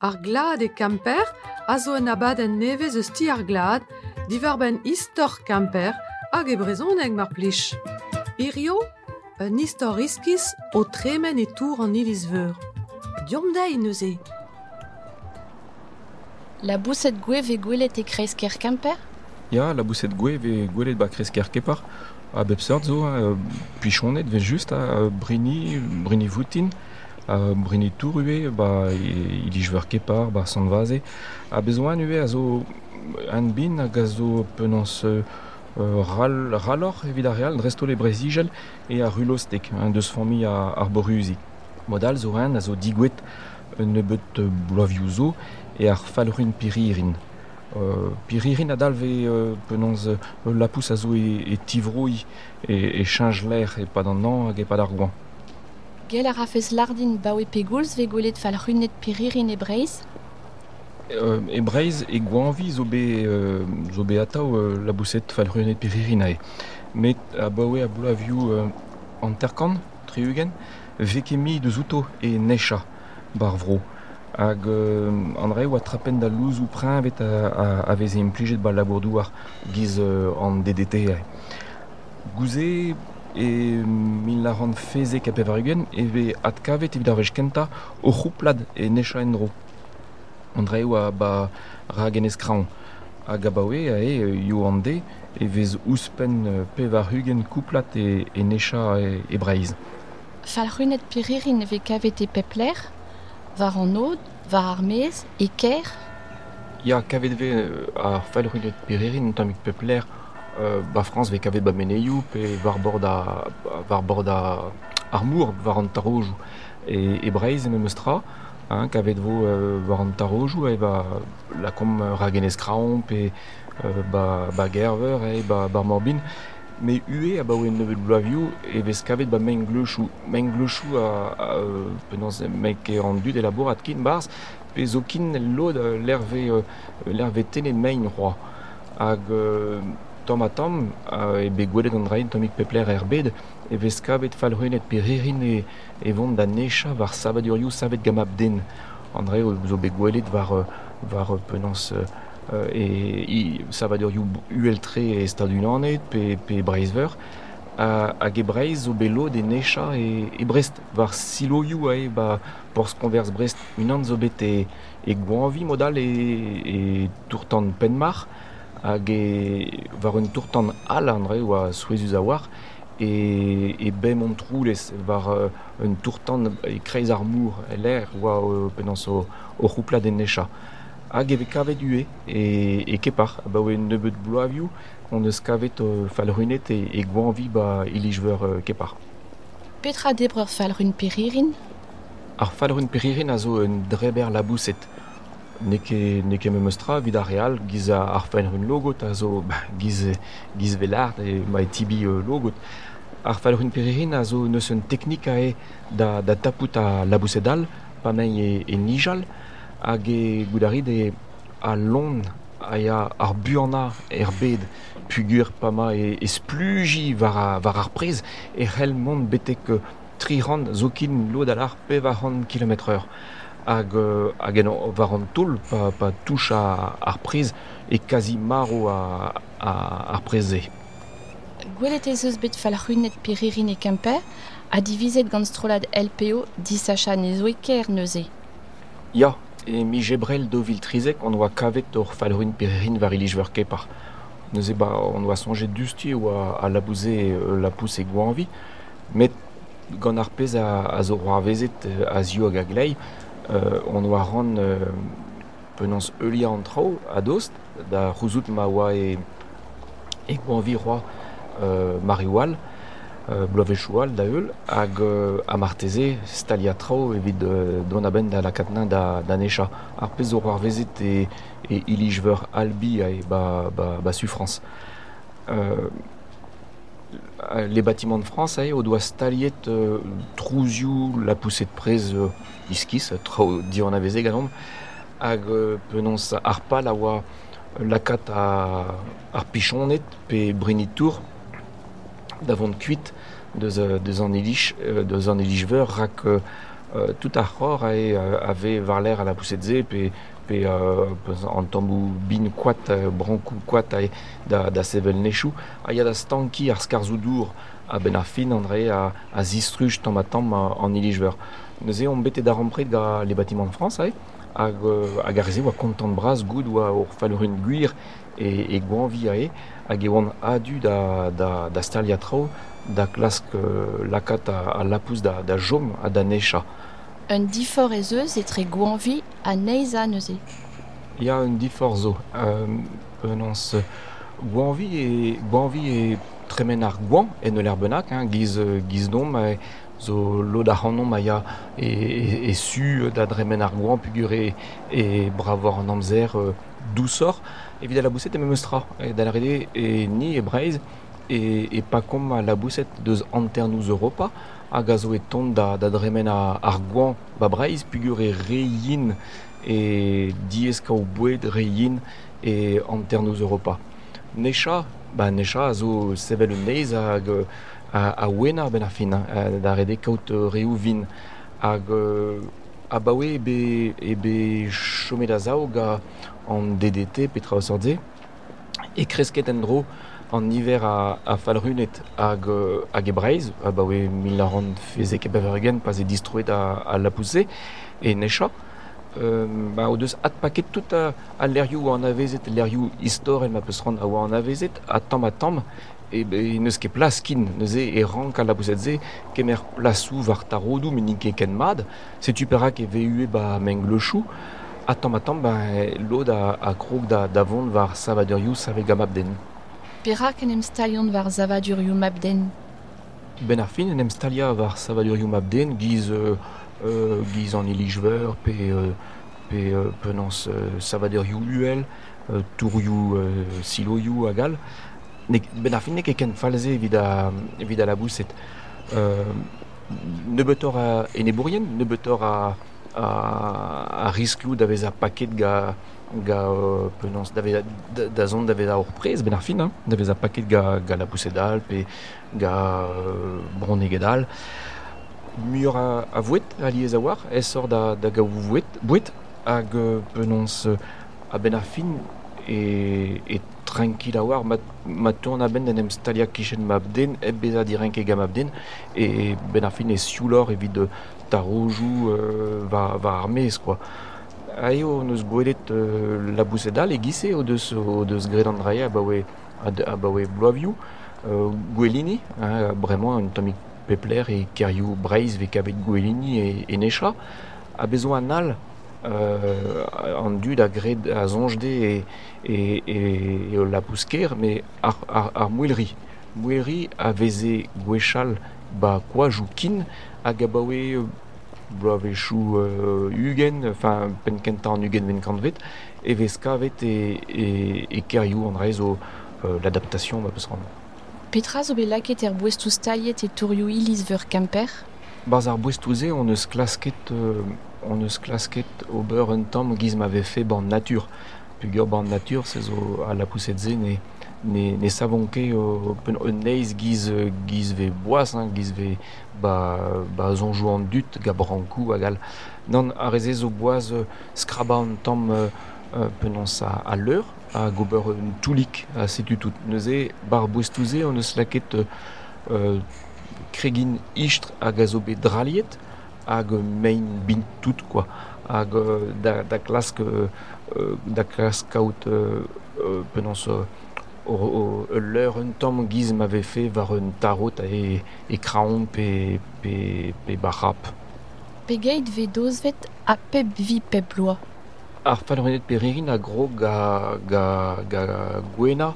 Ar glad e kamper a zo un abad en nevez eus ti ar glad, divar ben istor kamper hag e brezhoneg mar plij. Irio, un istor iskis o tremen e tour an iliz veur. Diom dei neuze. La bousset gwev e gwelet e kreiz ker kamper Ya, la bousset gwev e gwelet ba kresker kepar. A bep sort zo, uh, pichonet ve just a uh, brini, brini voutin, a brini tour ue, ba ilij veur kepar, ba san vaze. A bezoan ue a zo an bin hag a zo penans uh, ral, ralor evit a real, dresto le brezigel e a rulostek, un deus fami a arboruzi. Modal zo ren a zo digwet nebeut uh, bloavioù zo e ar falrun piririn. Euh, piririn a dalve euh, penons euh, la pousse a zo e, e tivroui e, e change l'air e pad an an hag e pad ar. Gel a rafez lardin baoe pegoulz ve gwelet fal runet piririn e breiz Euh, e breiz e gouanvi zo be, euh, zo be atav euh, la bousset falrunet piririn ae. Met a baoe a bloavioù euh, an terkan, triugen, veke mi de zouto e necha bar vro. Hag euh, an re oa trapen da louz ou prin vet a, a, a veze implijet bal labourdouar giz euh, an DDT ae. Gouze e min la ran feze kape varugen e ve at kavet evit ar vez kenta o c'houplad e necha en dro. An re oa ba ragen eskraon. Hag a baoe a e yo an de e vez ouspen euh, pe varugen kouplat e, e necha e, e breiz. Fal runet piririn ve kavet e pepler Var an od, var ar mez, e ker Ya kavet ve ar falrunet peririn tamik pepler ba France ve kavet ba meneiou pe var bord a var a an tarojou e, e breiz em eustra hein, kavet vo euh, var an tarojou e ba la kom ragen eskraon pe euh, ba, ba gerver e ba bar morbin. Me ue a ba ouen nevet bloavioù e vez kavet ba meng glochou meng glochou a, a euh, penans mek e an dud e labourat kin bars pe zo kin lod euh, l'herve euh, l'herve tenet mein roi. Hag euh, tom a tom euh, e be gwelet an tomik pepler er bed e vez kavet falrunet pe ririn e, e vont da necha var sabadurioù savet gamap den. An dre zo be gwelet var, euh, var euh, penans e i, savadurioù UL3 e stadunanet pe, pe a, hag e breiz belo de necha e, e Brest. Var siloioù ae ba porz konvers Brest unan zo bet e, e gwanvi modal e, e tourtan penmar hag var un tourtan al an re oa souezus a war e, e bem on troulez var uh, un tourtan e kreiz ar mour l'air oa uh, penans o, o roupla den necha. Hag eve kavet ue e, e kepar ba oe nebeut bloavioù on eus kavet uh, falrunet e, e gwanvi ba ilijveur uh, kepar Petra debreur fal run piririn Ar falrun peririn a zo un dreber labousset. Neke, neke me meustra vid a real giz a falrun logot a zo bah, giz, giz velard e ma e tibi euh, logot. Falrun peririn a zo neus un teknik a e da, da tapout a laboussedal, pa men e, e nijal, hag e goudarid e a ar buana er pugur pa ma var, var ar prez e c'hell mont tri ran zo kin hag, hag en var an toul pa, pa touche a, ar prez e kazi maro a, a, ar preze. Gwelet ez eus bet fal runet piririn e kemper a divizet gant strolad LPO disacha ne zo ker neuze. Ya, e mi jebrel do vil trizek on oa kavet ur falruin peririn var ilijveur kepar. Neuze ba on oa sonje dusti oa a labouze euh, la pousse e gwanvi, met gant ar pez a, a zo roar vezet euh, a zio hag a glei, on oa ran euh, penans eulia an trao a dost, da rouzout ma oa e, gwanvi roa euh, mariwal, euh, bloavechoual da eul, hag euh, a marteze stalia trao evit euh, don a ben da la katnin da, da necha. Ar pez roar vezet e, e ilijveur albi a e ba, ba, ba. Euh, les bâtiments de France, eh, o doa staliet euh, trouzioù la poussée de prez euh, iskis, trao di an aveze ganom, hag euh, penons ar a oa lakat a, ar pe brinit tour davant kuit deus, euh, deus an ilij, euh, deus an euh, euh, tout à ror et euh, avait varler à la poussette pe pe euh, en tambou bin quat euh, branco quat et da da sevel nechou a ya da stanki ar skarzoudour a ben a fin andré a a zistruj tamatam en ilijver neuze on bete da rampret ga les bâtiments de France ai hag euh, hag a reze oa kontant bras goud oa ur falurun guir e, e gwanvi ae hag e oan adu da, da, da stalia trao da klask lakat a, a da, da jom a da. Un difor ez eus etre gwanvi a neiz a neuze. Ya un difor zo. Euh, penans gwanvi e, gwanvi e tremen ar gwan en ul erbenak, hein, giz, euh, giz dom, e, zo lo da c'hanon ma ya e, e, e su da dremen ar gwan pugur e, e bravor an amzer euh, dousor, evit a la bousset e memestra, e da la rede e ni e breiz, e, e pa kom a la bousset deus anternouz Europa, hag a zo e tont da, da dremen a, ar gwan ba breiz pugur e reyin e diez Europa. Necha, ba necha a zo sevel neiz hag euh, a, a wena ben a fin, hein, da rede kaout euh, reou vin hag euh, a bawe ebe, ebe a DDT petra o sordze e kresket en an niver a, a falrunet hag, hag e breiz, a bawe mil ran fezek e bevergen pas e distroet a, a la pousse e necha. Euh, ba o deus at paket tout a, a lerioù an avezet, lerioù istor el ma peus ran a oa an avezet, a tamm a tamm, e be neus ket plas kin, neuze e rank a la kemer plasou var tarodou men ket ken mad, se tu perak e ba meng le chou, a tamm a tamm, ba a, a da, da vont var. Perak en em stalion zavadurioù mabden. Ben ar fin en em stalia var savadurioù mab den, giz, euh, euh, giz an ilijveur, pe, euh, pe euh, penans euh, uel, euh, euh, siloioù a gal, ne, ben ar fin ken falze a, a la bousset. Euh, ne betor a ne betor a, a, a a paket ga, ga euh, penans, da, vez, da, da zon da vez a ur prez ben ar fin, hein, a paket ga, ga la bousset dal, pe ga euh, broneget dal. Muur a, a vouet a liez a war, ez sor da, da ga vouet, bouet, hag euh, euh, a ben ar fin e, e tranquil a war, ma, ma tourne a ben den em stalia kichen mab den, e beza direnk e gam den, e ben ar fin e sioulor evit de tarojou euh, va, va armez, quoi. Aio neus gwelet euh, la boussedal e gise o deus, o deus gred an draia a bawe, a, a bawe bloavioù, euh, gwelini, hein, bremañ un pepler e kerioù breiz ve kavet gwelini e, e necha, a bezo an al euh, an dud a gred a zonjde e, e, e, e la pousker, me ar, ar, ar mouelri. Mouelri a veze gwechal ba kwa jou kin hag a bawe euh, bloavechou euh, ugen, enfin pen kenta an ugen ven kantvet, e vez kavet e, e, e kerioù an rezo euh, l'adaptation ma peus ran. Petra zo bet laket er bouestou staliet e tourioù iliz veur kamper. Baz ar bouestouze, on eus klasket, euh, on eus klasket ober un tamm giz m'ave fait ban nature. Pugur ban nature, se zo a la poussetze ne, ne, ne savon ket o pen un neiz giz, euh, giz ve boaz, hein, giz ve ba, ba zonjou an dut ga brankou agal. Non, a reze zo euh, euh, euh, a, a l'heure, a gober un toulik a setu tout. Neuze, bar bouestouze, on eus euh, euh, kregin ishtr hag a draliet hag mein bin tout quoi hag euh, da, da klask euh, euh, da euh, euh, euh, l'heure un tamm giz m'ave fait var un tarot e, e kraon pe, pe, pe barrap. Pegeit ve dozvet a pep vi pep loa. Ar falrenet a gro ga, ga, ga gwena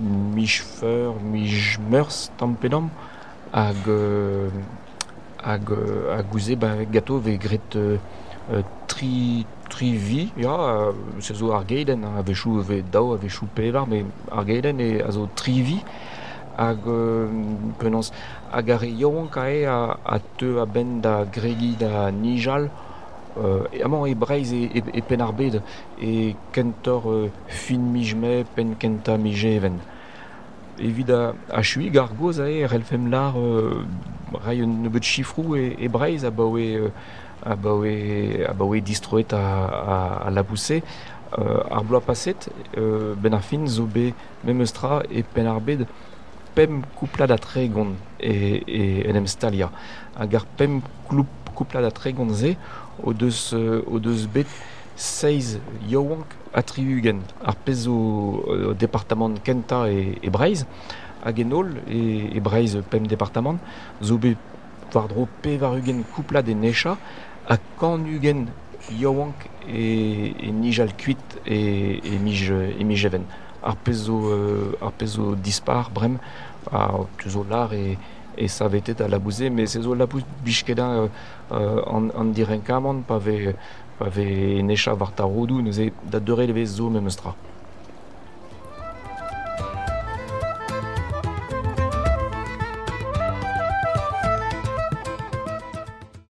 mich feur, mich meurs tampedam hag hag hag gouze ben gato ve gret euh, euh, se zo ar geiden a vechou ve dao a vechou pevar me ar geiden e a zo tri vi hag euh, penans hag ar yaouan kae a, a te a ben da gregi nijal euh, e amañ e breiz e, e, e e kentor euh, fin mijme pen kenta mije even evit a, a euh, rai un nebeut chifrou e, e breiz a baoe, euh, a baoe, a baoe distroet a, a, a labousse. Euh, ar bloa euh, ben ar memestra e pen ar bed pem kouplad a tregon e, e stalia. Pem kloup, kouplad a tregon ze o deus, euh, o deus bet seiz yowank a triugen ar pezo euh, Kenta e, e hag enol e, e Breiz pem departament zo be war dro pe var ugen kouplad e necha a kan ugen nijal kuit e, e, mij, e mij even. Ar euh, ar dispar, brem, a tuzo lar e, e savetet a labouze, mais se zo labouz bichkeda euh, euh, an, an diren kamant, pa ve, pa necha var tarodou, neuze da deure leve zo.